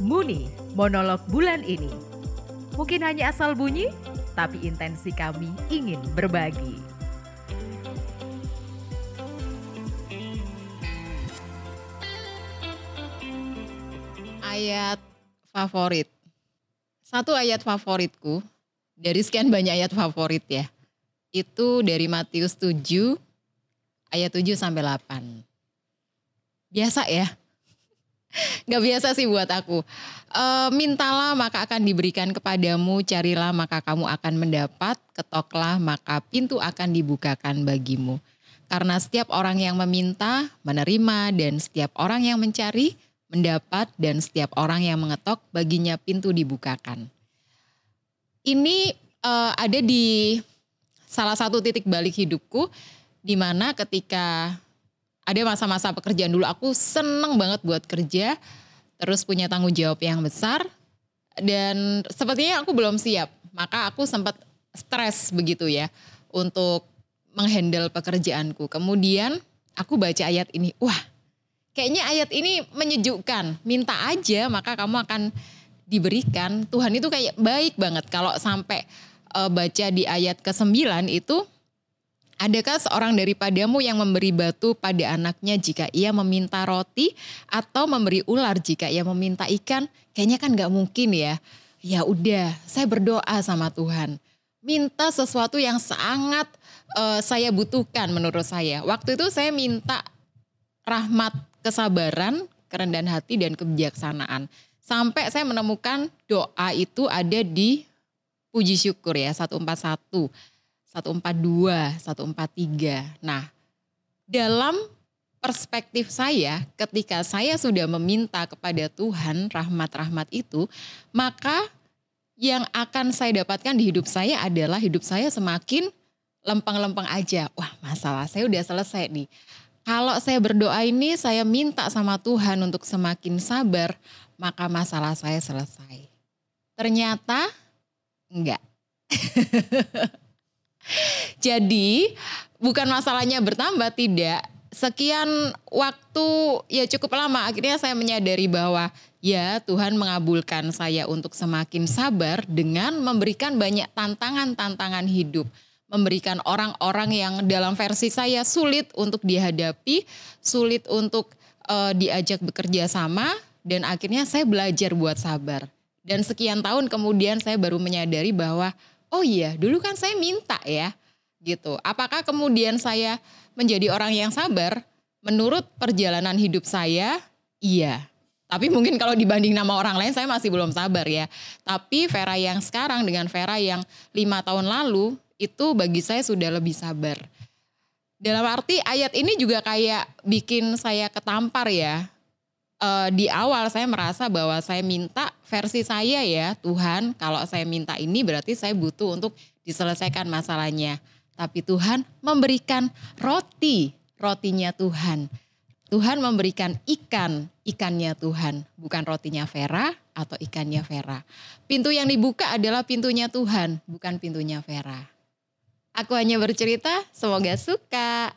Muni, monolog bulan ini. Mungkin hanya asal bunyi, tapi intensi kami ingin berbagi. Ayat favorit. Satu ayat favoritku dari sekian banyak ayat favorit ya. Itu dari Matius 7 ayat 7 sampai 8. Biasa ya. Gak biasa sih buat aku. E, mintalah maka akan diberikan kepadamu, carilah maka kamu akan mendapat, ketoklah maka pintu akan dibukakan bagimu. Karena setiap orang yang meminta, menerima, dan setiap orang yang mencari, mendapat, dan setiap orang yang mengetok, baginya pintu dibukakan. Ini uh, ada di salah satu titik balik hidupku, di mana ketika ada masa-masa pekerjaan dulu aku seneng banget buat kerja, terus punya tanggung jawab yang besar dan sepertinya aku belum siap. Maka aku sempat stres begitu ya untuk menghandle pekerjaanku. Kemudian aku baca ayat ini, wah kayaknya ayat ini menyejukkan. Minta aja maka kamu akan diberikan. Tuhan itu kayak baik banget kalau sampai uh, baca di ayat ke-9 itu Adakah seorang daripadamu yang memberi batu pada anaknya jika ia meminta roti atau memberi ular jika ia meminta ikan? Kayaknya kan nggak mungkin ya. Ya udah, saya berdoa sama Tuhan. Minta sesuatu yang sangat uh, saya butuhkan menurut saya. Waktu itu saya minta rahmat, kesabaran, kerendahan hati dan kebijaksanaan. Sampai saya menemukan doa itu ada di puji syukur ya 141 142, 143. Nah, dalam perspektif saya ketika saya sudah meminta kepada Tuhan rahmat-rahmat itu, maka yang akan saya dapatkan di hidup saya adalah hidup saya semakin lempeng-lempeng aja. Wah, masalah saya udah selesai nih. Kalau saya berdoa ini saya minta sama Tuhan untuk semakin sabar, maka masalah saya selesai. Ternyata enggak. Jadi bukan masalahnya bertambah tidak. Sekian waktu ya cukup lama akhirnya saya menyadari bahwa ya Tuhan mengabulkan saya untuk semakin sabar dengan memberikan banyak tantangan-tantangan hidup. Memberikan orang-orang yang dalam versi saya sulit untuk dihadapi, sulit untuk uh, diajak bekerja sama dan akhirnya saya belajar buat sabar. Dan sekian tahun kemudian saya baru menyadari bahwa oh iya dulu kan saya minta ya gitu. Apakah kemudian saya menjadi orang yang sabar? Menurut perjalanan hidup saya, iya. Tapi mungkin kalau dibanding nama orang lain saya masih belum sabar ya. Tapi Vera yang sekarang dengan Vera yang lima tahun lalu itu bagi saya sudah lebih sabar. Dalam arti ayat ini juga kayak bikin saya ketampar ya uh, di awal saya merasa bahwa saya minta versi saya ya Tuhan kalau saya minta ini berarti saya butuh untuk diselesaikan masalahnya. Tapi Tuhan memberikan roti, rotinya Tuhan. Tuhan memberikan ikan, ikannya Tuhan, bukan rotinya Vera atau ikannya Vera. Pintu yang dibuka adalah pintunya Tuhan, bukan pintunya Vera. Aku hanya bercerita, semoga suka.